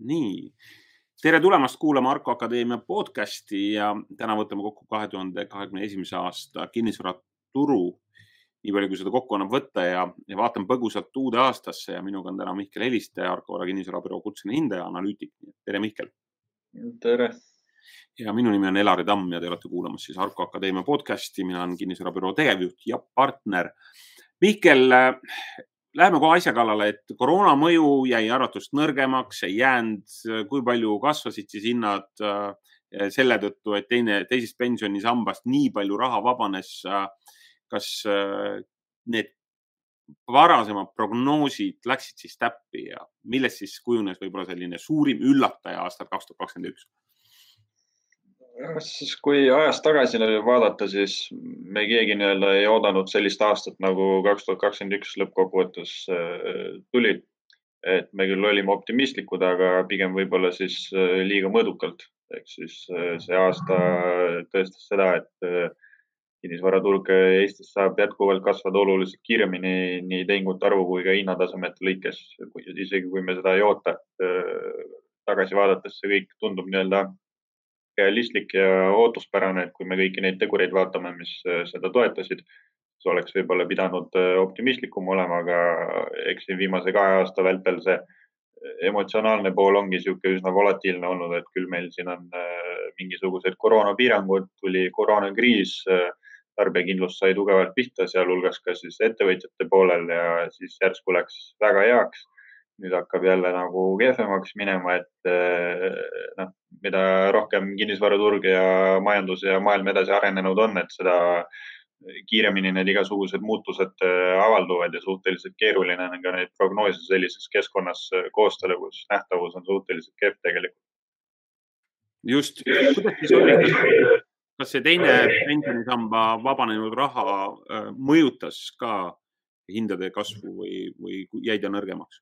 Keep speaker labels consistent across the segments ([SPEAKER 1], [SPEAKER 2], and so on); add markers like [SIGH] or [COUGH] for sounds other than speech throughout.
[SPEAKER 1] nii, tere tulemast kuulama Arko Akadeemia podcasti ja täna võtame kokku kahe tuhande kahekümne esimese aasta kinnisvaraturu. nii palju, kui seda kokku annab võtta ja, ja vaatame põgusalt uude aastasse ja minuga on täna Mihkel Heliste, Arko Vara kinnisvarabüroo kutseline hindaja, analüütik. tere, Mihkel.
[SPEAKER 2] tere.
[SPEAKER 1] ja minu nimi on Elari Tamm ja te olete kuulamas siis Arko Akadeemia podcasti, mina olen kinnisvarabüroo tegevjuht ja partner. Mihkel, Läheme kohe asja kallale, et koroona mõju jäi arvatust nõrgemaks, ei jäänud. kui palju kasvasid siis hinnad äh, selle tõttu, et teine, teisest pensionisambast nii palju raha vabanes? kas äh, need varasemad prognoosid läksid siis täppi ja millest siis kujunes võib-olla selline suurim üllataja aastal kaks tuhat kakskümmend üks?
[SPEAKER 2] Siis kui ajas tagasi vaadata, siis me keegi nii-öelda ei oodanud sellist aastat nagu kaks tuhat kakskümmend üks lõppkokkuvõttes äh, tuli. et me küll olime optimistlikud, aga pigem võib-olla siis äh, liiga mõõdukalt. ehk siis äh, see aasta tõestas seda, et kinnisvaraturg Eestis saab jätkuvalt kasvada oluliselt kiiremini nii tehingute arvu kui ka hinnatasemete lõikes, isegi kui me seda ei oota. tagasi vaadates see kõik tundub nii-öelda realistlik ja ootuspärane, et kui me kõiki neid tegureid vaatame, mis äh, seda toetasid, siis oleks võib-olla pidanud äh, optimistlikum olema, aga eks siin viimase kahe aasta vältel see äh, emotsionaalne pool ongi niisugune üsna volatiilne olnud, et küll meil siin on mingisugused koroonapiirangud, tuli koroonakriis, tarbijakindlus sai tugevalt pihta, sealhulgas ka siis ettevõtjate poolel ja siis järsku läks väga heaks nüüd hakkab jälle nagu kehvemaks minema, et noh, mida rohkem kinnisvaraturg ja majandus ja maailm edasi arenenud on, et seda kiiremini need igasugused muutused äh, avalduvad ja suhteliselt keeruline on ka neid prognoose sellises keskkonnas äh, koostada, kus nähtavus on suhteliselt kehv tegelikult.
[SPEAKER 1] just, kuidas siis oli, kas see teine pensionisamba vabanenud raha mõjutas ka hindade kasvu või, või jäi ta nõrgemaks?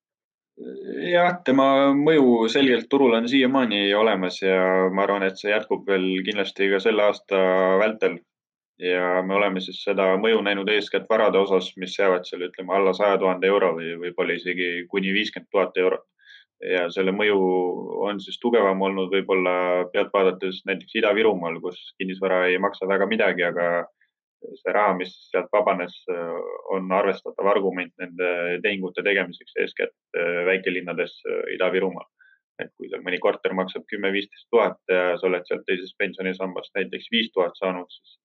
[SPEAKER 2] Jah, tema mõju selgelt turul on siiamaani olemas ja ma arvan, et see jätkub veel kindlasti ka selle aasta vältel. ja me oleme siis seda mõju näinud eeskätt varade osas, mis jäävad seal, ütleme alla saja tuhande euro või võib-olla isegi kuni viiskümmend tuhat eurot. ja selle mõju on siis tugevam olnud võib-olla pealt vaadates näiteks Ida-Virumaal, kus kinnisvara ei maksa väga midagi, aga see raha, mis sealt vabanes, on arvestatav argument nende tehingute tegemiseks, eeskätt äh, väikelinnades äh, Ida-Virumaal. et kui seal mõni korter maksab kümme, viisteist tuhat ja sa oled sealt teisest pensionisambast näiteks viis tuhat saanud, siis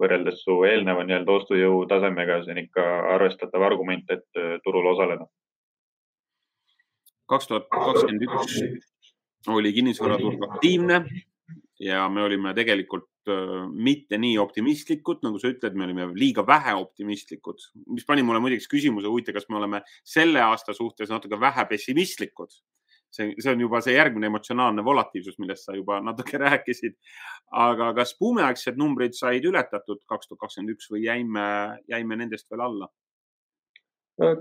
[SPEAKER 2] võrreldes su eelneva nii-öelda ostujõu tasemega, see on ikka arvestatav argument, et äh, turul osaleda.
[SPEAKER 1] kaks tuhat kakskümmend üks oli kinnisvaraturg aktiivne ja me olime tegelikult mitte nii optimistlikud, nagu sa ütled, me olime liiga vähe optimistlikud, mis pani mulle muideks küsimuse huvitav, kas me oleme selle aasta suhtes natuke vähe pessimistlikud. see, see on juba see järgmine emotsionaalne volatiivsus, millest sa juba natuke [LAUGHS] rääkisid. aga kas buumiaegsed numbrid said ületatud kaks tuhat kakskümmend üks või jäime, jäime nendest veel alla?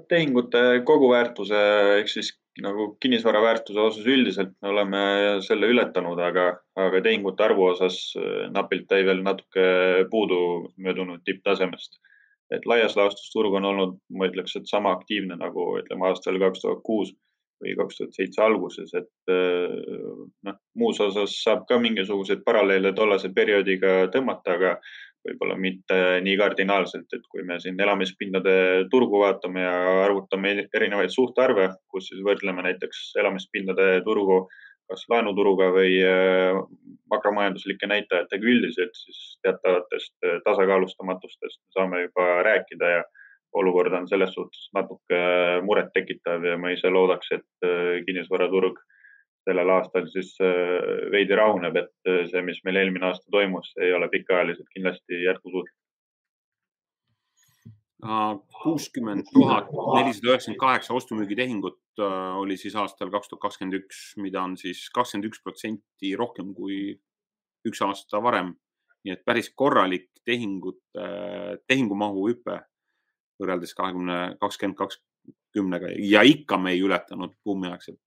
[SPEAKER 2] tehingute koguväärtuse ehk siis nagu kinnisvara väärtuse osas üldiselt me oleme selle ületanud, aga, aga tehingute arvu osas äh, napilt jäi veel natuke puudu möödunud tipptasemest. et laias laastus turg on olnud, ma ütleks, et sama aktiivne nagu ütleme aastal kaks tuhat kuus või kaks tuhat seitse alguses, et äh, noh, muus osas saab ka mingisuguseid paralleele tollase perioodiga tõmmata, aga võib-olla mitte nii kardinaalselt, et kui me siin elamispindade turgu vaatame ja arvutame erinevaid suhtarve, kus siis võrdleme näiteks elamispindade turgu kas laenuturuga või äh, makromajanduslike näitajatega üldiselt, siis teatavatest äh, tasakaalustamatustest saame juba rääkida ja olukord on selles suhtes natuke murettekitav ja ma ise loodaks, et äh, kinnisvaraturg sellel aastal siis äh, veidi rahuneb, et äh, see, mis meil eelmine aasta toimus, ei ole pikaajaliselt kindlasti jätkusuutlik.
[SPEAKER 1] kuuskümmend tuhat nelisada üheksakümmend kaheksa ostu-müügitehingut äh, oli siis aastal kaks tuhat kakskümmend üks, mida on siis kakskümmend üks protsenti rohkem kui üks aasta varem. nii et päris korralik tehingute, tehingumahu hüpe võrreldes kahekümne, kakskümmend kakskümnega ja ikka me ei ületanud buumiaegset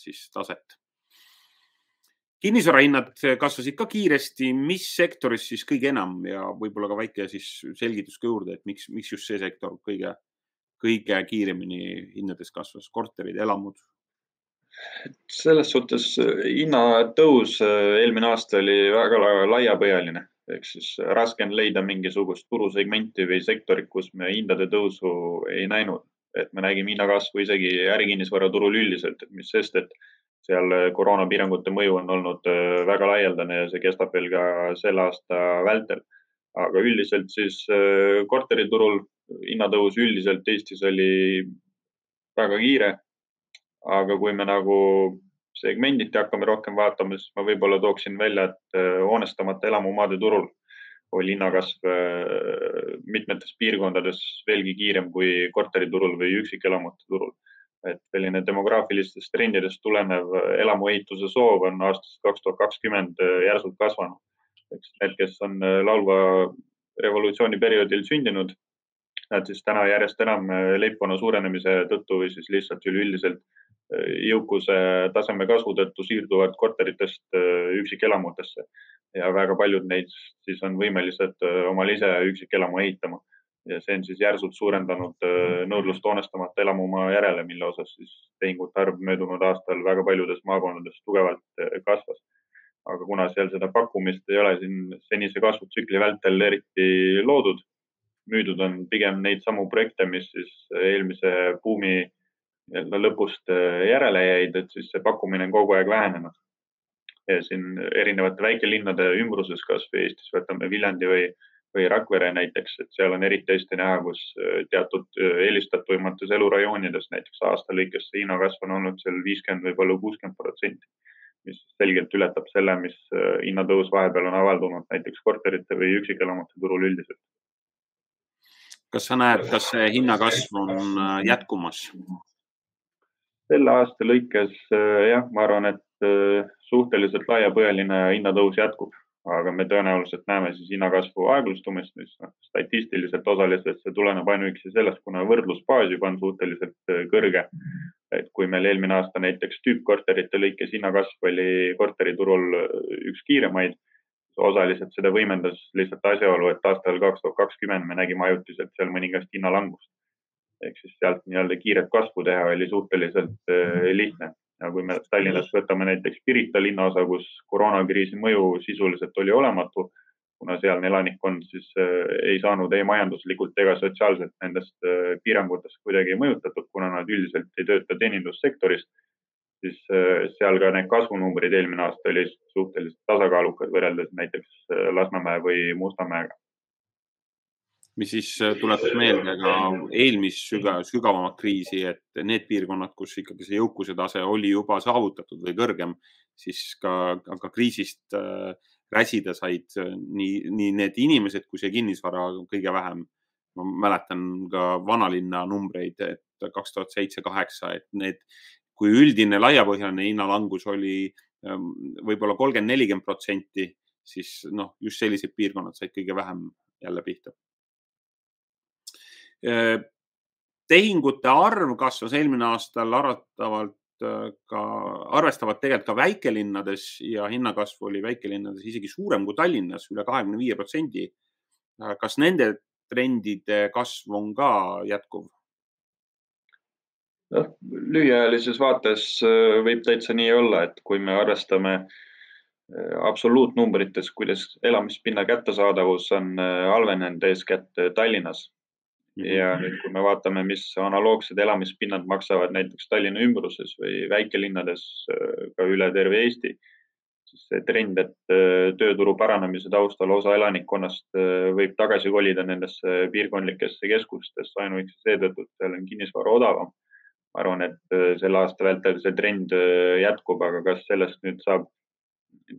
[SPEAKER 1] siis taset. kinnisvarahinnad kasvasid ka kiiresti, mis sektoris siis kõige enam? Ja võib-olla ka väike siis selgitus ka juurde, et miks, miks just see sektor kõige, kõige kiiremini hindades kasvas, korterid, elamud?
[SPEAKER 2] selles suhtes hinnatõus eelmine aasta oli väga laiapõhjaline. Ehk siis raske on leida mingisugust turusegmenti või sektorit, kus me hindade tõusu ei näinud, et me nägime hinnakasvu isegi ärikinnisvaraturul üldiselt, et mis sest, et seal koroonapiirangute mõju on olnud äh, väga laialdane ja see kestab veel ka selle aasta vältel. aga üldiselt siis äh, korteriturul hinnatõus üldiselt Eestis oli väga kiire. aga kui me nagu segmenditi hakkame rohkem vaatama, siis ma võib-olla tooksin välja, et äh, hoonestamata elamumaade turul oli hinnakasv mitmetes piirkondades veelgi kiirem kui korteriturul või üksikelamute turul et selline demograafilistest trendidest tulenev elamuehituse soov on aastast kaks tuhat kakskümmend järsult kasvanud. eks need, kes on laulva revolutsiooni perioodil sündinud, nad siis täna järjest enam leibkonna suurenemise tõttu või siis lihtsalt üleüldiselt jõukuse taseme kasvu tõttu siirduvad korteritest üksikelamutesse ja väga paljud neist siis on võimelised omale ise üksikelamu ehitama ja see on siis järsult suurendanud nõudlust hoonestamata elamumaa järele, mille osas siis tehingute arv möödunud aastal väga paljudes maakondades tugevalt kasvas. aga kuna seal seda pakkumist ei ole siin senise kasvutsükli vältel eriti loodud, müüdud on pigem neid samu projekte, mis siis eelmise buumi nii-öelda lõpust järele jäid, et siis see pakkumine on kogu aeg vähenenud. Siin erinevate väikelinnade ümbruses, kasvõi Eestis võtame Viljandi või või Rakvere näiteks, et seal on eriti hästi näha, kus äh, teatud äh, eelistatumates elurajoonides näiteks aasta lõikes see hinnakasv on olnud seal viiskümmend, võib-olla kuuskümmend protsenti, mis selgelt ületab selle, mis äh, hinnatõus vahepeal on avaldunud näiteks korterite või üksikelamute turul üldiselt.
[SPEAKER 1] kas sa näed, kas see hinnakasv on jätkumas?
[SPEAKER 2] selle aasta lõikes jah, ma arvan, et suhteliselt laiapõhjaline hinnatõus jätkub aga me tõenäoliselt näeme siis hinnakasvu aeglustumist, mis noh, statistiliselt osaliselt see tuleneb ainuüksi sellest, kuna võrdlusbaas juba on suhteliselt äh, kõrge. et kui meil eelmine aasta näiteks tüüppkorterite lõikes hinnakasv oli korteriturul äh, üks kiiremaid, osaliselt seda võimendas lihtsalt asjaolu, et aastal kaks tuhat kakskümmend me nägime ajutiselt seal mõningast hinnalangust. ehk siis sealt nii-öelda kiiret kasvu teha oli suhteliselt äh, lihtne ja kui me Tallinnas võtame näiteks Pirita linnaosa, kus koroonakriisi mõju sisuliselt oli olematu, kuna sealne elanikkond siis äh, ei saanud ei majanduslikult ega sotsiaalselt nendest äh, piirangutest kuidagi mõjutatud, kuna nad üldiselt ei tööta teenindussektoris, siis äh, seal ka need kasvunumbrid eelmine aasta olid suhteliselt tasakaalukad võrreldes näiteks Lasnamäe või Mustamäega
[SPEAKER 1] mis siis äh, tuletas meelde ka eelmist sügav, sügavamat kriisi, et need piirkonnad, kus ikkagi see jõukuse tase oli juba saavutatud või kõrgem, siis ka, ka kriisist äh, räsida said äh, nii, nii need inimesed kui see kinnisvara kõige vähem. ma mäletan ka vanalinna numbreid, et kaks tuhat seitse, kaheksa, et need, kui üldine laiapõhjaline hinnalangus oli ähm, võib-olla kolmkümmend, nelikümmend protsenti, siis noh, just sellised piirkonnad said kõige vähem jälle pihta tehingute arv kasvas eelmine aastal arvatavalt äh, ka, arvestavalt tegelikult ka väikelinnades ja hinnakasv oli väikelinnades isegi suurem kui Tallinnas, üle kahekümne viie protsendi. Äh, kas nende trendide kasv on ka jätkuv?
[SPEAKER 2] noh, lühiajalises vaates võib täitsa nii olla, et kui me arvestame absoluutnumbrites, kuidas elamispinna kättesaadavus on halvenenud eeskätt Tallinnas. Ja nüüd, kui me vaatame, mis analoogsed elamispinnad maksavad näiteks Tallinna ümbruses või väikelinnades äh, ka üle terve Eesti, siis see trend, et äh, tööturu paranemise taustal osa elanikkonnast äh, võib tagasi kolida nendesse piirkondlikesse keskustesse ainuüksi seetõttu, et seal on kinnisvara odavam. ma arvan, et selle aasta vältel see trend jätkub, aga kas sellest nüüd saab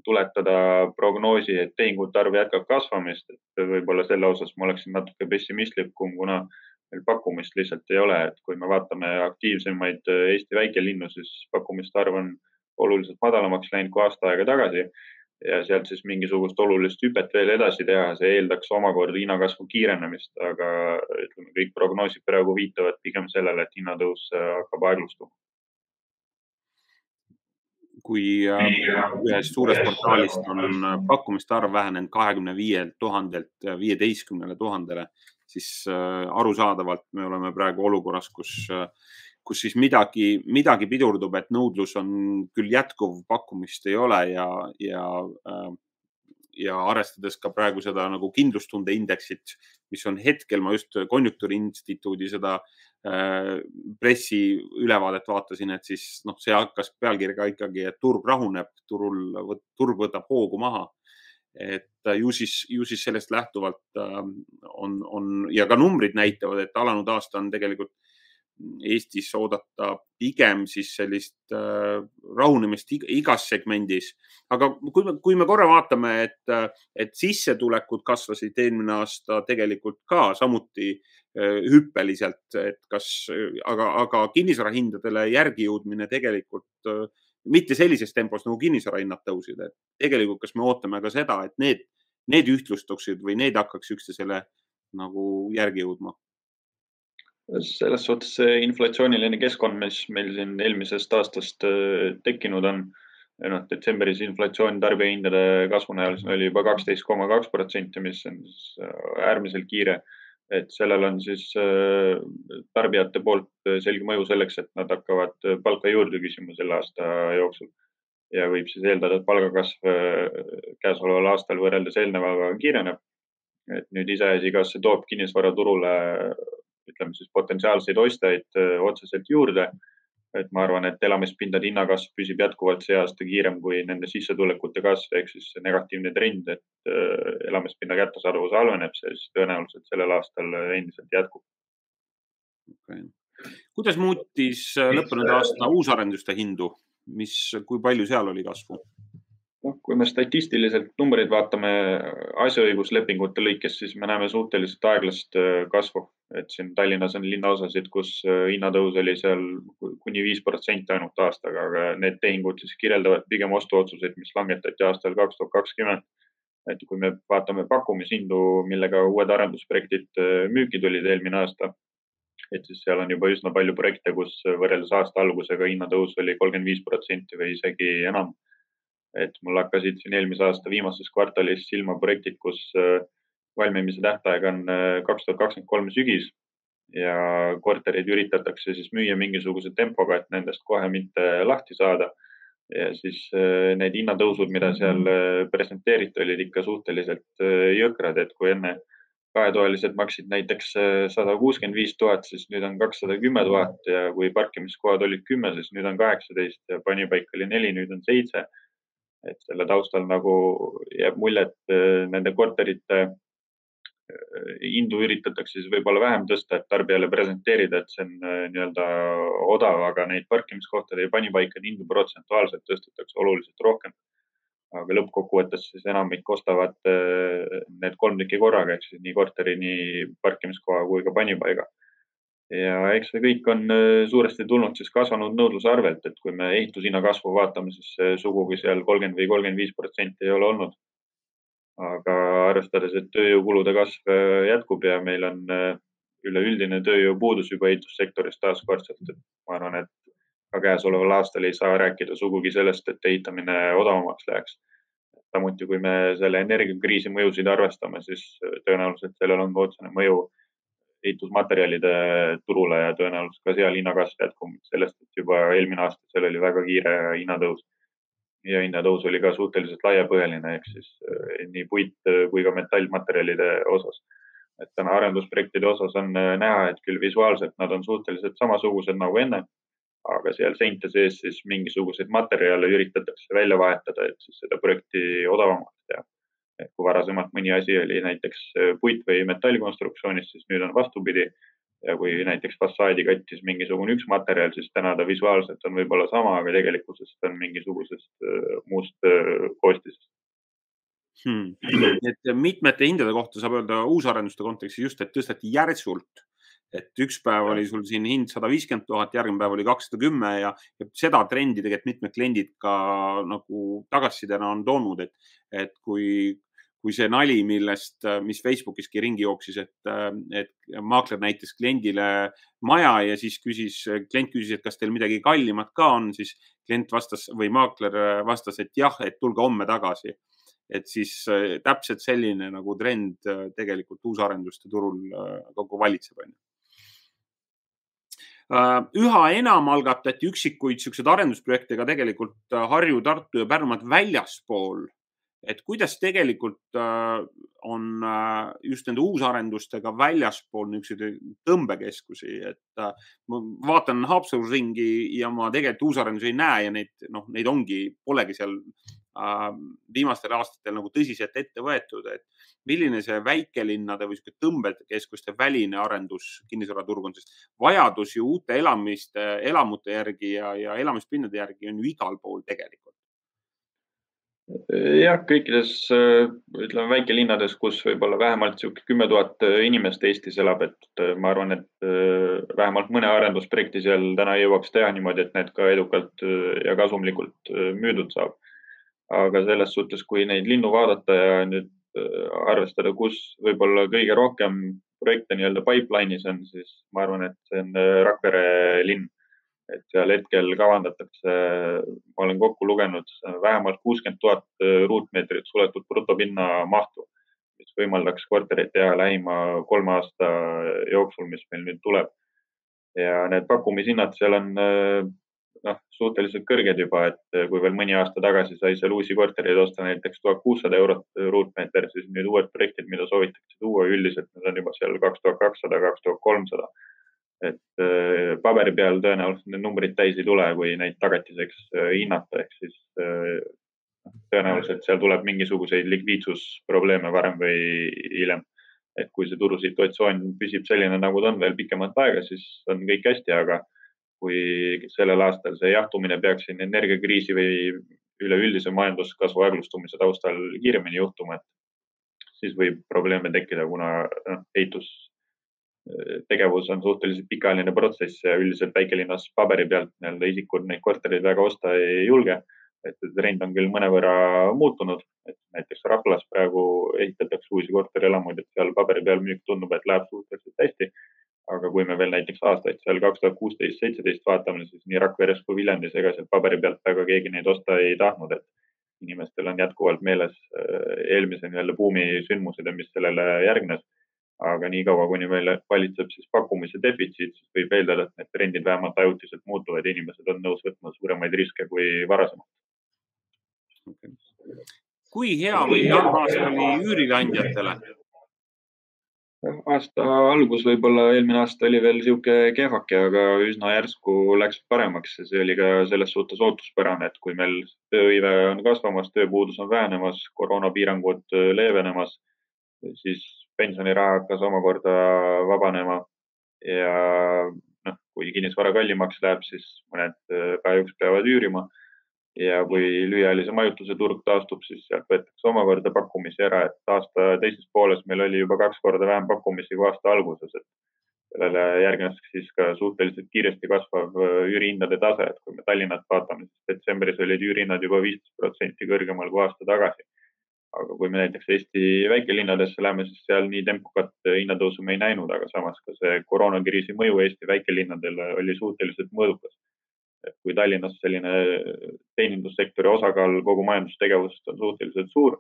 [SPEAKER 2] tuletada prognoosi, et tehingute arv jätkab kasvamist, et võib-olla selle osas ma oleksin natuke pessimistlikum, kuna meil pakkumist lihtsalt ei ole, et kui me vaatame aktiivsemaid Eesti väikelinnu, siis pakkumiste arv on oluliselt madalamaks läinud kui aasta aega tagasi. Ja sealt siis mingisugust olulist hüpet veel edasi teha, see eeldaks omakorda hinnakasvu kiirenemist, aga ütleme, kõik prognoosid praegu viitavad pigem sellele, et hinnatõus hakkab aeglustuma
[SPEAKER 1] kui äh, ühest suurest portaalist on äh, pakkumiste arv vähenenud kahekümne viielt tuhandelt viieteistkümnele tuhandele, siis äh, arusaadavalt me oleme praegu olukorras, kus kus siis midagi, midagi pidurdub, et nõudlus on küll jätkuv, pakkumist ei ole ja, ja äh, ja arvestades ka praegu seda nagu kindlustunde indeksit, mis on hetkel, ma just Konjunktuuriinstituudi seda äh, pressiülevaadet vaatasin, et siis noh, see hakkas pealkirjaga ikkagi, et turg rahuneb, turul, turg võtab hoogu maha. et ju siis, ju siis sellest lähtuvalt äh, on, on ja ka numbrid näitavad, et alanud aasta on tegelikult Eestis oodata pigem siis sellist äh, rahunemist igas segmendis. aga kui me, kui me korra vaatame, et, äh, et sissetulekud kasvasid eelmine aasta tegelikult ka samuti äh, hüppeliselt, et kas, aga, aga kinnisvarahindadele järgi jõudmine tegelikult mitte sellises tempos nagu kinnisvarahinnad tõusid, et tegelikult, kas me ootame ka seda, et need, need ühtlustuksid või need hakkaks üksteisele nagu järgi jõudma?
[SPEAKER 2] Selles suhtes see inflatsiooniline keskkond, mis meil siin eelmisest aastast äh, tekkinud on, noh, detsembris inflatsioon tarbijahindade kasvu näol oli juba kaksteist koma kaks protsenti, mis on äh, äärmiselt kiire. et sellel on siis äh, tarbijate poolt selge mõju selleks, et nad hakkavad palka juurde küsima selle aasta jooksul ja võib siis eeldada, et palgakasv käesoleval aastal võrreldes eelnevaga kiireneb. et nüüd iseasi, kas see toob kinnisvaraturule ütleme siis potentsiaalseid ostjaid otseselt juurde. et ma arvan, et elamispindade hinnakasv püsib jätkuvalt see aasta kiirem kui nende sissetulekute kasv ehk siis negatiivne trend, et elamispinna kättesaadavus halveneb, siis tõenäoliselt sellel aastal endiselt jätkub
[SPEAKER 1] okay.. kuidas muutis lõppenud aasta uusarenduste hindu, mis, kui palju seal oli kasvu?
[SPEAKER 2] Noh, kui me statistiliselt numbreid vaatame asjaõiguslepingute lõikes, siis me näeme suhteliselt aeglast äh, kasvu, et siin Tallinnas on linnaosasid, kus äh, hinnatõus oli seal kuni viis protsenti ainult aastaga, aga need tehingud siis kirjeldavad pigem ostuotsuseid, mis langetati aastal kaks tuhat kakskümmend. et kui me vaatame pakkumishindu, millega uued arendusprojektid äh, müüki tulid eelmine aasta, et siis seal on juba üsna palju projekte, kus võrreldes aasta algusega hinnatõus oli kolmkümmend viis protsenti või isegi enam et mul hakkasid siin eelmise aasta viimases kvartalis silma projektid, kus äh, valmimise tähtaeg on äh, kaks tuhat kakskümmend kolm sügis. Ja korterid üritatakse siis müüa mingisuguse tempoga, et nendest kohe mitte lahti saada. ja siis äh, need hinnatõusud, mida seal presenteeriti, olid ikka suhteliselt jõhkrad, et kui enne kahetoalised maksid näiteks sada kuuskümmend viis tuhat, siis nüüd on kakssada kümme tuhat ja kui parkimiskohad olid kümme, siis nüüd on kaheksateist ja panipaik oli neli, nüüd on seitse et selle taustal nagu jääb mulje, et äh, nende korterite äh, hindu üritatakse siis võib-olla vähem tõsta, et tarbijale presenteerida, et see on äh, nii-öelda odav, aga neid parkimiskohtade ja panipaikade hindu protsentuaalselt tõstetakse oluliselt rohkem. aga lõppkokkuvõttes siis enamik ostavad need kolm tükki korraga ehk siis nii korteri, nii parkimiskoha kui ka panipaiga ja eks see kõik on äh, suuresti tulnud siis kasvanud nõudluse arvelt, et kui me ehitushinna kasvu vaatame, siis sugugi seal kolmkümmend või kolmkümmend viis protsenti ei ole olnud. aga arvestades, et tööjõukulude kasv äh, jätkub ja meil on äh, üleüldine tööjõupuudus juba ehitussektoris taaskordselt, et ma arvan, et ka käesoleval aastal ei saa rääkida sugugi sellest, et ehitamine odavamaks läheks. samuti, kui me selle energiakriisi mõjusid arvestame, siis tõenäoliselt sellel on otsene mõju ehitusmaterjalide turule ja tõenäoliselt ka seal hinnakasv jätkub sellest, et juba eelmine aasta seal oli väga kiire hinnatõus. ja hinnatõus oli ka suhteliselt laiapõhjaline ehk siis eh, nii puit kui ka metallmaterjalide osas. et täna arendusprojektide osas on eh, näha, et küll visuaalselt nad on suhteliselt samasugused nagu enne, aga seal seinte sees siis mingisuguseid materjale üritatakse välja vahetada, et siis seda projekti odavamaks teha et kui varasemalt mõni asi oli näiteks äh, puit või metallkonstruktsioonis, siis nüüd on vastupidi. ja kui näiteks fassaadi kattis mingisugune üks materjal, siis täna ta visuaalselt on võib-olla sama, aga tegelikkuses ta on mingisugusest äh, muust äh, koostisest.
[SPEAKER 1] Hmm.. et mitmete hindade kohta saab öelda uusarenduste kontekstis just, et tõsteti järsult. Et üks päev oli sul siin hind sada viiskümmend tuhat, järgmine päev oli kakssada kümme ja, ja seda trendi tegelikult mitmed kliendid ka nagu tagasisidena on toonud, et, et kui, kui see nali, millest, mis Facebookiski ringi jooksis, et, et maakler näitas kliendile maja ja siis küsis, klient küsis, et kas teil midagi kallimat ka on, siis klient vastas või maakler vastas, et jah, et tulge homme tagasi. et siis äh, täpselt selline nagu trend äh, tegelikult uusarenduste turul äh, kogu valitseb, onju üha enam algatati üksikuid siukseid arendusprojekte ka tegelikult Harju, Tartu ja Pärnumaad väljaspool et kuidas tegelikult äh, on äh, just nende uusarendustega väljaspool niisuguseid tõmbekeskusi, et äh, ma vaatan Haapsalus ringi ja ma tegelikult uusarendusi ei näe ja neid, noh, neid ongi, polegi seal viimastel aastatel nagu tõsiselt ette võetud, et milline see väikelinnade või sihuke tõmbekeskuste väline arendus kinnisvaraturg on, sest vajadus ju uute elamiste, elamute järgi ja, ja elamispinnade järgi on ju igal pool tegelikult
[SPEAKER 2] jah, kõikides ütleme väikelinnades, kus võib-olla vähemalt sihuke kümme tuhat inimest Eestis elab, et ma arvan, et vähemalt mõne arendusprojekti seal täna jõuaks teha niimoodi, et need ka edukalt ja kasumlikult müüdud saab. aga selles suhtes, kui neid linnu vaadata ja nüüd arvestada, kus võib-olla kõige rohkem projekte nii-öelda pipeline'is on, siis ma arvan, et see on Rakvere linn et seal hetkel kavandatakse, ma olen kokku lugenud, vähemalt kuuskümmend tuhat ruutmeetrit suletud brutopinna mahtu, mis võimaldaks kortereid teha lähima kolme aasta jooksul, mis meil nüüd tuleb. ja need pakkumishinnad seal on noh, suhteliselt kõrged juba, et kui veel mõni aasta tagasi sai seal uusi kortereid osta näiteks tuhat kuussada eurot ruutmeeter, siis nüüd uued projektid, mida soovitakse tuua, üldiselt need on juba seal kaks tuhat kakssada, kaks tuhat kolmsada et äh, paberi peal tõenäoliselt need numbrid täis ei tule, kui neid tagatiseks äh, hinnata, ehk siis äh, noh, tõenäoliselt seal tuleb mingisuguseid likviidsusprobleeme varem või hiljem. et kui see turusituatsioon püsib selline, nagu ta on veel pikemat aega, siis on kõik hästi, aga kui sellel aastal see jahtumine peaks siin energiakriisi või üleüldise majanduskasvu aeglustumise taustal kiiremini juhtuma, et siis võib probleeme tekkida, kuna noh, ehitus tegevus on suhteliselt pikaajaline protsess ja üldiselt väikelinnas paberi pealt nii-öelda isikud neid kortereid väga osta ei julge. et trend on küll mõnevõrra muutunud, et näiteks Raplas praegu ehitatakse uusi korterelamuid, et seal paberi peal müük tundub, et läheb suhteliselt hästi. aga kui me veel näiteks aastaid seal kaks tuhat kuusteist, seitseteist vaatame, siis nii Rakveres kui Viljandis, ega sealt paberi pealt väga keegi neid osta ei tahtnud, et inimestel on jätkuvalt meeles äh, eelmise nii-öelda buumi sündmused ja mis sellele järgnes aga niikaua, kuni meil valitseb siis pakkumise defitsiit, siis võib eeldada, et need trendid vähemalt ajutiselt muutuvad ja inimesed on nõus võtma suuremaid riske kui varasemalt
[SPEAKER 1] okay.. kui hea või halb aasta oli üürileandjatele?
[SPEAKER 2] aasta algus võib-olla eelmine aasta oli veel niisugune kehvake, aga üsna järsku läks paremaks ja see oli ka selles suhtes ootuspärane, et kui meil tööhõive on kasvamas, tööpuudus on vähenemas, koroonapiirangud leevenemas, siis pensioniraha hakkas omakorda vabanema. Ja noh, kui kinnisvara kallimaks läheb, siis mõned äh, kahjuks peavad üürima. ja kui lühiajalise majutuse turg taastub, siis sealt võetakse omakorda pakkumisi ära, et aasta teises pooles meil oli juba kaks korda vähem pakkumisi kui aasta alguses, et sellele järgnes siis ka suhteliselt kiiresti kasvav äh, üürihindade tase, et kui me Tallinnat vaatame, siis detsembris olid üürihinnad juba viisteist protsenti kõrgemal kui aasta tagasi aga kui me näiteks Eesti väikelinnadesse läheme, siis seal nii tempokat hinnatõusu me ei näinud, aga samas ka see koroonakriisi mõju Eesti väikelinnadele oli suhteliselt mõõdukas. et kui Tallinnas selline teenindussektori osakaal kogu majandustegevusest on suhteliselt suur,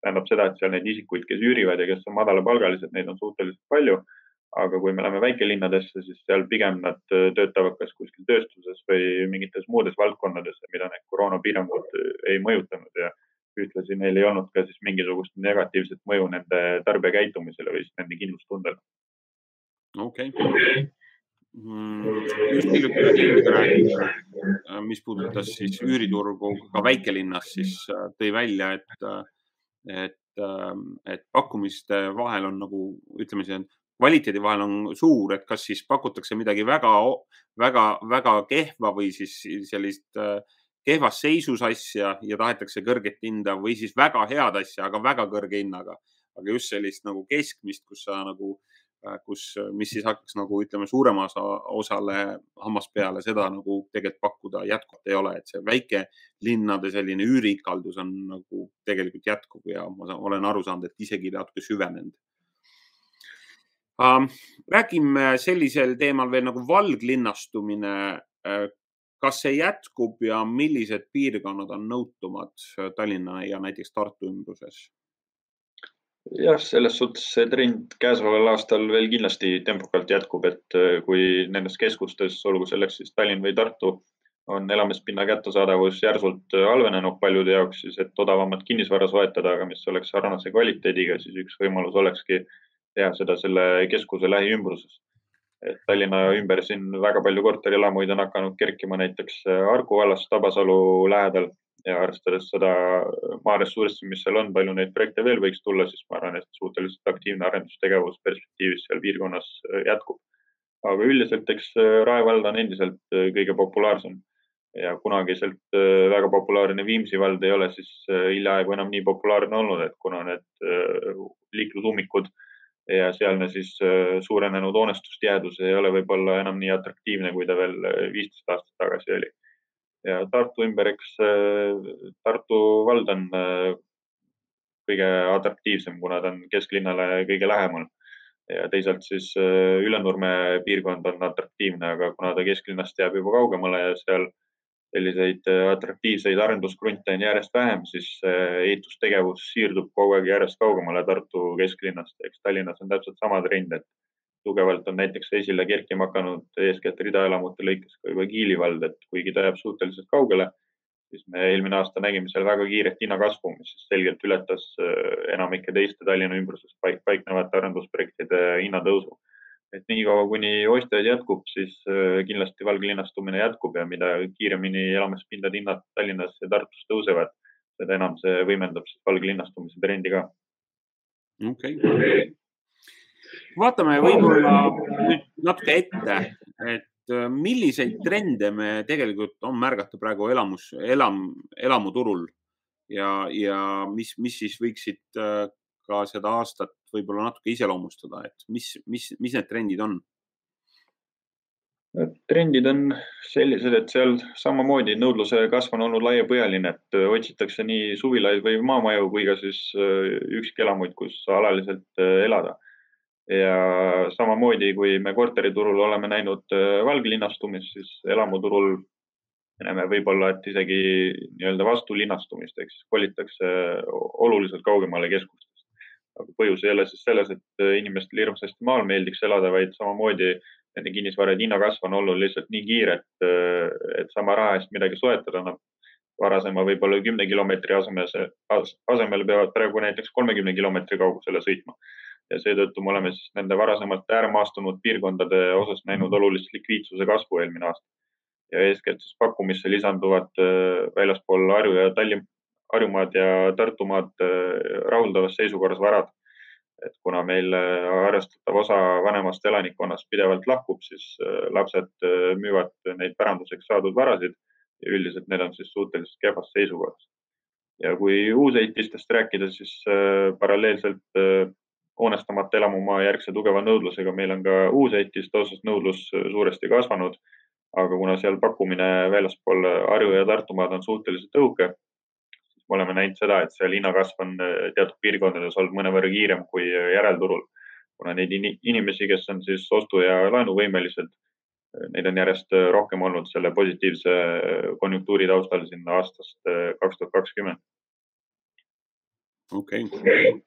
[SPEAKER 2] tähendab seda, et seal neid isikuid, kes üürivad ja kes on madalapalgalised, neid on suhteliselt palju. aga kui me läheme väikelinnadesse, siis seal pigem nad töötavad kas kuskil tööstuses või mingites muudes valdkondades, mida need koroonapiirangud ei mõjutanud ja ühtlasi neil ei olnud ka siis mingisugust negatiivset mõju nende tarbijakäitumisele või siis nende kindlustundele.
[SPEAKER 1] okei okay. mm,. just hiljuti kliiniga rääkida, äh, mis puudutas siis üüriturgu ka väikelinnas, siis äh, tõi välja, et, äh, et, et pakkumiste vahel on nagu ütleme, see kvaliteedi vahel on suur, et kas siis pakutakse midagi väga, väga, väga kehva või siis sellist äh, kehvas seisus asja ja tahetakse kõrget hinda või siis väga head asja, aga väga kõrge hinnaga. aga just sellist nagu keskmist, kus sa nagu, äh, kus, mis siis hakkaks nagu ütleme, suurema osa, osale hammas peale, seda nagu tegelikult pakkuda jätkuvalt ei ole, et see väikelinnade selline üüriikaldus on nagu tegelikult jätkuv ja ma olen aru saanud, et isegi natuke süvenenud um,. räägime sellisel teemal veel nagu valglinnastumine äh, kas see jätkub ja millised piirkonnad on nõutumad Tallinna ja näiteks Tartu ümbruses?
[SPEAKER 2] jah, selles suhtes see trend käesoleval aastal veel kindlasti tempokalt jätkub, et äh, kui nendes keskustes, olgu selleks siis Tallinn või Tartu, on elamispinna kättesaadavus järsult äh, halvenenud paljude jaoks, siis et odavamat kinnisvara soetada, aga mis oleks sarnase kvaliteediga, siis üks võimalus olekski teha seda selle keskuse lähiümbruses. Et Tallinna ümber siin väga palju korterelamuid on hakanud kerkima näiteks äh, Harku vallas Tabasalu lähedal ja arvestades seda maaressurssi, mis seal on, palju neid projekte veel võiks tulla, siis ma arvan, et suhteliselt aktiivne arendustegevus perspektiivis seal piirkonnas äh, jätkub. aga üldiselt, eks äh, Rae vald on endiselt äh, kõige populaarsem ja kunagiselt väga populaarne Viimsi vald ei ole siis hiljaaegu enam nii populaarne olnud, et kuna need liiklusummikud ja sealne siis suurenenud hoonestustihedus ei ole võib-olla enam nii atraktiivne, kui ta veel viisteist aastat tagasi oli ja Tartu ümber, eks äh, Tartu vald on äh, kõige atraktiivsem, kuna ta on kesklinnale kõige lähemal. ja teisalt siis äh, Ülenurme piirkond on atraktiivne, aga kuna ta kesklinnast jääb juba kaugemale ja seal selliseid atraktiivseid arenduskrunte on järjest vähem, siis ehitustegevus siirdub kogu aeg järjest kaugemale Tartu kesklinnast. eks Tallinnas on täpselt sama trend, et tugevalt on näiteks esile kerkima hakanud eeskätt ridaelamute lõikes ka juba Kiili vald, et kuigi ta jääb suhteliselt kaugele, siis me eelmine aasta nägime seal väga kiiret hinnakasvu, mis selgelt ületas äh, enamike teiste Tallinna ümbruses paik, paiknevate arendusprojektide hinnatõusu. Et niikaua, kuni ostjaid jätkub, siis äh, kindlasti valglinnastumine jätkub ja mida kiiremini elamispindade hinnad Tallinnas ja Tartus tõusevad, seda enam see võimendab siis valglinnastumise trendi ka.
[SPEAKER 1] okei okay vaatame võib-olla nüüd natuke ette, et äh, milliseid trende me tegelikult on märgata praegu elamus, elam, elamuturul ja, ja mis, mis siis võiksid äh, ka seda aastat võib-olla natuke iseloomustada, et mis, mis, mis need trendid on?
[SPEAKER 2] trendid on sellised, et seal samamoodi nõudluse kasv on olnud laiapõhjaline, et äh, otsitakse nii suvilaid või maamaju kui ka siis üksikelamuid, kus alaliselt elada ja samamoodi, kui me korteriturul oleme näinud äh, valglinnastumist, siis elamuturul näeme võib-olla, et isegi nii-öelda vastulinnastumist ehk siis kolitakse oluliselt kaugemale keskustest. Aga põhjus ei ole siis selles, et äh, inimestele hirmsasti maal meeldiks elada, vaid samamoodi nende kinnisvarade hinnakasv on olnud lihtsalt nii kiire, et, äh, et sama raha eest midagi soetada, noh varasema võib-olla kümne kilomeetri asemel, asemel peavad praegu näiteks kolmekümne kilomeetri kaugusele sõitma ja seetõttu me oleme siis nende varasemalt ääremaastunud piirkondade osas näinud olulist likviidsuse kasvu eelmine aasta. ja eeskätt siis pakkumisse lisanduvad äh, väljaspool Harju ja Tallinn, Harjumaad ja Tartumaad äh, rahuldavas seisukorras varad. et kuna meil äh, arvestatav osa vanemast elanikkonnast pidevalt lahkub, siis lapsed müüvad neid päranduseks saadud varasid ja üldiselt need on siis suhteliselt kehvas seisukorras. ja kui uusehitistest rääkida, siis paralleelselt hoonestamata elamumaa järgse tugeva nõudlusega. meil on ka uusehitiste osas nõudlus suuresti kasvanud, aga kuna seal pakkumine väljaspool Harju ja Tartumaad on suhteliselt õhuke, me oleme näinud seda, et seal hinnakasv on teatud piirkondades olnud mõnevõrra kiirem kui järelturul. kuna neid inimesi, kes on siis ostu- ja laenuvõimelised, neid on järjest rohkem olnud selle positiivse konjunktuuri taustal sinna aastast kaks tuhat kakskümmend.
[SPEAKER 1] okei okay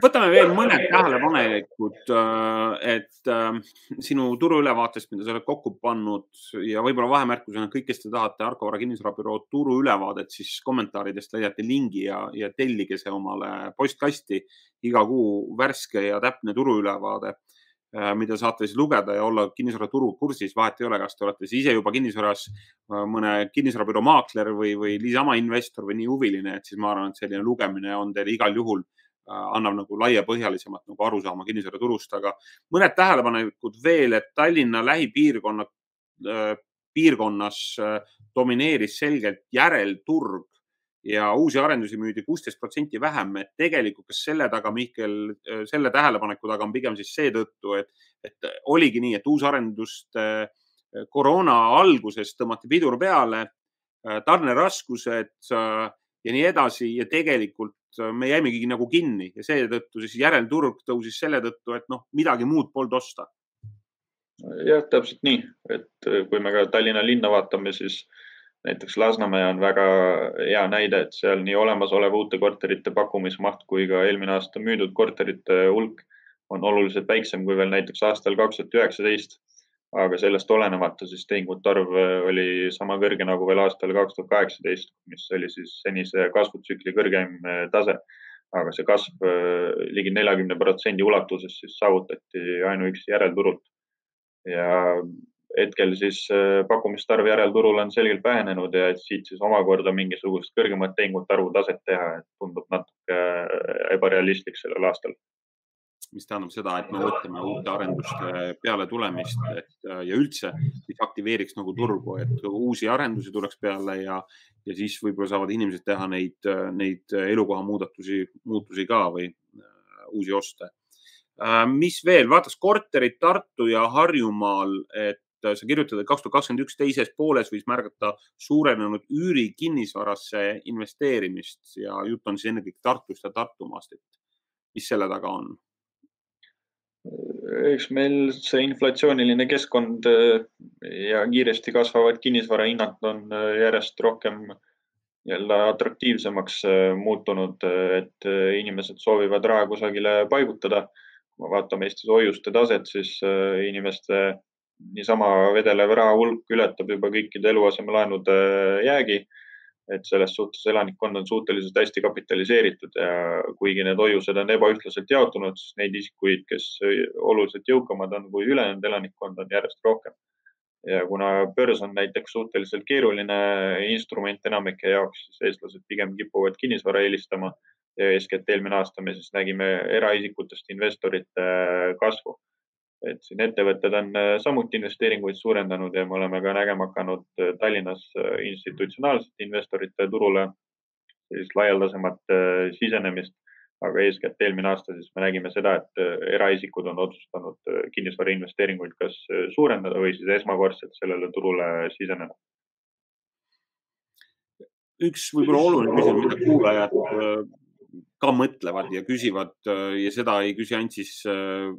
[SPEAKER 1] võtame veel mõned tähelepanelikud, äh, et äh, sinu turuülevaatest, mida sa oled kokku pannud ja võib-olla vahemärkusena kõik, kes te tahate Arko Vara kinnisvarabüroo turuülevaadet, siis kommentaaridest leiate lingi ja, ja tellige see omale postkasti. iga kuu värske ja täpne turuülevaade, äh, mida saate siis lugeda ja olla kinnisvaraturu kursis. vahet ei ole, kas te olete siis ise juba kinnisvaras mõne kinnisvarabüroo maakler või, või niisama investor või nii huviline, et siis ma arvan, et selline lugemine on teil igal juhul annab nagu laiapõhjalisemat nagu arusaama kinnisvaraturust, aga mõned tähelepanekud veel, et Tallinna lähipiirkonna, äh, piirkonnas äh, domineeris selgelt järelturg ja uusi arendusi müüdi kuusteist protsenti vähem, et tegelikult, kas selle taga, Mihkel, selle tähelepaneku taga on pigem siis seetõttu, et, et oligi nii, et uusarendust koroona alguses tõmmati pidur peale, tarneraskused ja nii edasi. Ja tegelikult Äh, me jäimegi nagu kinni ja seetõttu siis järelturg tõusis selle tõttu, et noh, midagi muud polnud osta.
[SPEAKER 2] jah, täpselt nii, et äh, kui me ka Tallinna linna vaatame, siis näiteks Lasnamäe on väga hea näide, et seal nii olemasoleva uute korterite pakkumismaht kui ka eelmine aasta müüdud korterite hulk on oluliselt väiksem kui veel näiteks aastal kaks tuhat üheksateist. Aga sellest olenemata siis tehingute arv oli sama kõrge nagu veel aastal kaks tuhat kaheksateist, mis oli siis senise kasvutsükli kõrgeim tase. aga see kasv ligi neljakümne protsendi ulatuses siis saavutati ainuüksi järelturult. ja hetkel siis pakkumiste arv järelturul on selgelt vähenenud ja siit siis omakorda mingisugust kõrgemat tehingute arvu taset teha, tundub natuke ebarealistlik sellel aastal
[SPEAKER 1] mis tähendab seda, et me mõtleme uute arenduste peale tulemist, et ja üldse siis aktiveeriks nagu turgu, et uusi arendusi tuleks peale ja, ja siis võib-olla saavad inimesed teha neid, neid elukoha muudatusi, muutusi ka või äh, uusi oste. Äh, mis veel, vaataks korterit Tartu ja Harjumaal, et sa kirjutad, et kaks tuhat kakskümmend üks teises pooles võis märgata suurenenud üürikinnisvarasse investeerimist ja jutt on siis ennekõike Tartust ja Tartumaast, et mis selle taga on?
[SPEAKER 2] Eks meil see inflatsiooniline keskkond äh, ja kiiresti kasvavad kinnisvarahinnad on äh, järjest rohkem jälle atraktiivsemaks äh, muutunud, et inimesed soovivad raha kusagile paigutada. kui me vaatame Eestis hoiuste taset, siis inimeste niisama vedelev raha hulk ületab juba kõikide eluasemelaenude jäägi et selles suhtes elanikkond on suhteliselt hästi kapitaliseeritud ja kuigi need hoiused on ebaühtlaselt jaotunud, siis neid isikuid, kes oluliselt jõukamad on kui ülejäänud elanikkond, on järjest rohkem. ja kuna börs on näiteks suhteliselt keeruline instrument enamike jaoks, siis eestlased pigem kipuvad kinnisvara eelistama. eeskätt eelmine aasta me siis nägime eraisikutest investorite kasvu et siin ettevõtted on äh, samuti investeeringuid suurendanud ja me oleme ka nägema hakanud äh, Tallinnas äh, institutsionaalsete investorite turule sellist laialdasemat sisenemist. aga eeskätt eelmine aasta siis me nägime seda, et eraisikud on otsustanud kinnisvara investeeringuid kas suurendada või siis esmakordselt sellele turule siseneda
[SPEAKER 1] üks võib-olla oluline küsimus, mida kuulajad ka mõtlevad ja küsivad äh, ja seda ei küsi ainult siis äh,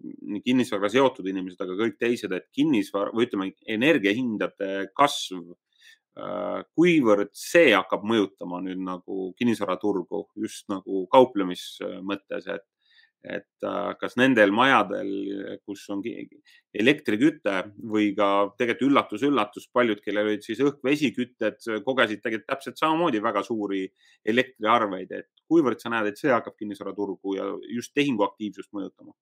[SPEAKER 1] kinnisvaraga seotud inimesed, aga kõik teised, et kinnisvara või ütleme, energiahindade kasv, äh, kuivõrd see hakkab mõjutama nüüd nagu kinnisvaraturgu just nagu kauplemismõttes, et et kas nendel majadel, kus on elektriküte või ka tegelikult üllatus-üllatus, paljud, kellel olid siis õhk-vesikütted, kogesid tegelikult täpselt samamoodi väga suuri elektriarveid, et kuivõrd sa näed, et see hakkab kinnisvaraturgu ja just tehinguaktiivsust mõjutama?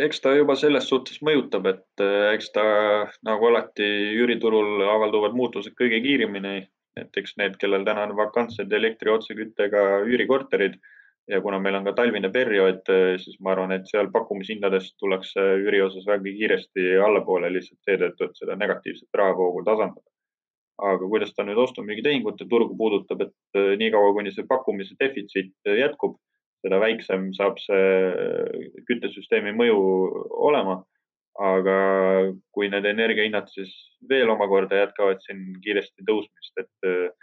[SPEAKER 2] eks ta juba selles suhtes mõjutab, et äh, eks ta nagu alati üüriturul avalduvad muutused kõige kiiremini. et eks need, kellel täna on vakantsed elektri otseküttega üürikorterid ja kuna meil on ka talvine periood, eh, siis ma arvan, et seal pakkumishindadest tullakse üüri osas väga kiiresti allapoole lihtsalt seetõttu, et seda negatiivset rahavoogu tasandada. Aga kuidas ta nüüd ostu-müügitehingute turgu puudutab, et eh, niikaua, kuni see pakkumise defitsiit jätkub, seda väiksem saab see küttesüsteemi mõju olema. aga kui need energiahinnad siis veel omakorda jätkavad siin kiiresti tõusmist, et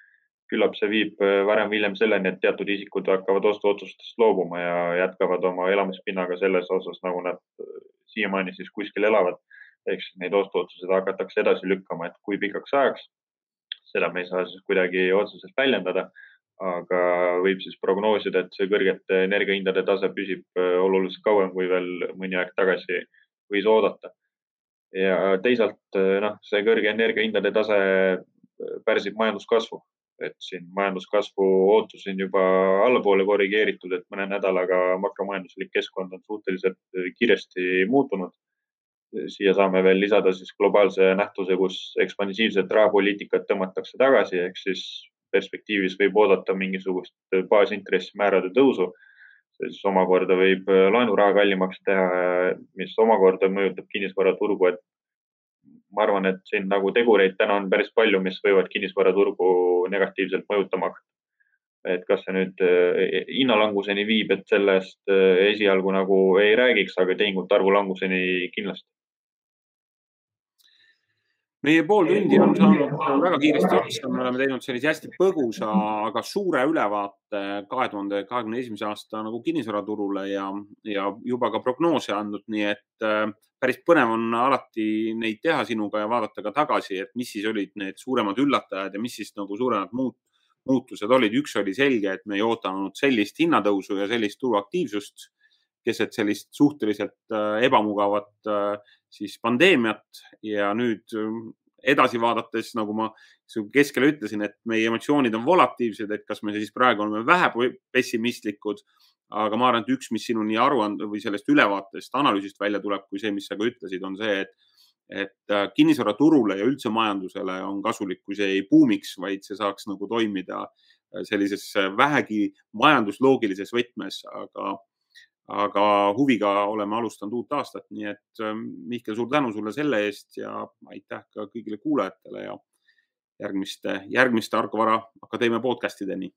[SPEAKER 2] küllap see viib äh, varem või hiljem selleni, et teatud isikud hakkavad ostuotsustest loobuma ja jätkavad oma elamispinnaga selles osas, nagu nad äh, siiamaani siis kuskil elavad. ehk siis neid ostuotsuseid hakatakse edasi lükkama, et kui pikaks ajaks, seda me ei saa siis kuidagi otseselt väljendada. aga võib siis prognoosida, et see kõrgete energiahindade tase püsib äh, oluliselt kauem, kui veel mõni aeg tagasi võis oodata. ja teisalt noh, see kõrge energiahindade tase pärsib majanduskasvu et siin majanduskasvu ootusi on juba allapoole korrigeeritud, et mõne nädalaga makromajanduslik keskkond on suhteliselt kiiresti muutunud. Siia saame veel lisada siis globaalse nähtuse, kus ekspansiivset rahapoliitikat tõmmatakse tagasi, ehk siis perspektiivis võib oodata mingisugust baasintressimäärade tõusu. siis omakorda võib laenuraha kallimaks teha, mis omakorda mõjutab kinnisvaraturgu, et ma arvan, et siin nagu tegureid täna on päris palju, mis võivad kinnisvaraturgu negatiivselt mõjutama hakata. et kas see nüüd eh, hinnalanguseni viib, et sellest esialgu nagu ei räägiks, aga tehingute arvu languseni kindlasti
[SPEAKER 1] meie pool tundi on saanud väga kiiresti otsa, me oleme teinud sellise hästi põgusa, aga suure ülevaate kahe tuhande kahekümne esimese aasta nagu kinnisvaraturule ja, ja juba ka prognoose andnud, nii et äh, päris põnev on alati neid teha sinuga ja vaadata ka tagasi, et mis siis olid need suuremad üllatajad ja mis siis nagu suuremad muut, muutused olid. üks oli selge, et me ei oodanud sellist hinnatõusu ja sellist turuaktiivsust keset sellist suhteliselt äh, ebamugavat äh, siis pandeemiat. Ja nüüd äh, edasi vaadates, nagu ma keskele ütlesin, et meie emotsioonid on volatiivsed, et kas me siis praegu oleme vähe pessimistlikud, aga ma arvan, et üks, mis sinu nii aruande või sellest ülevaatest, analüüsist välja tuleb, kui see, mis sa ka ütlesid, on see, et et kinnisvaraturule ja üldse majandusele on kasulik, kui see ei buumiks, vaid see saaks nagu toimida sellises vähegi majandusloogilises võtmes, aga aga huviga oleme alustanud uut aastat, nii et ähm, Mihkel, suur tänu sulle selle eest ja aitäh ka kõigile kuulajatele ja järgmiste, järgmiste Argo Vara Akadeemia podcastideni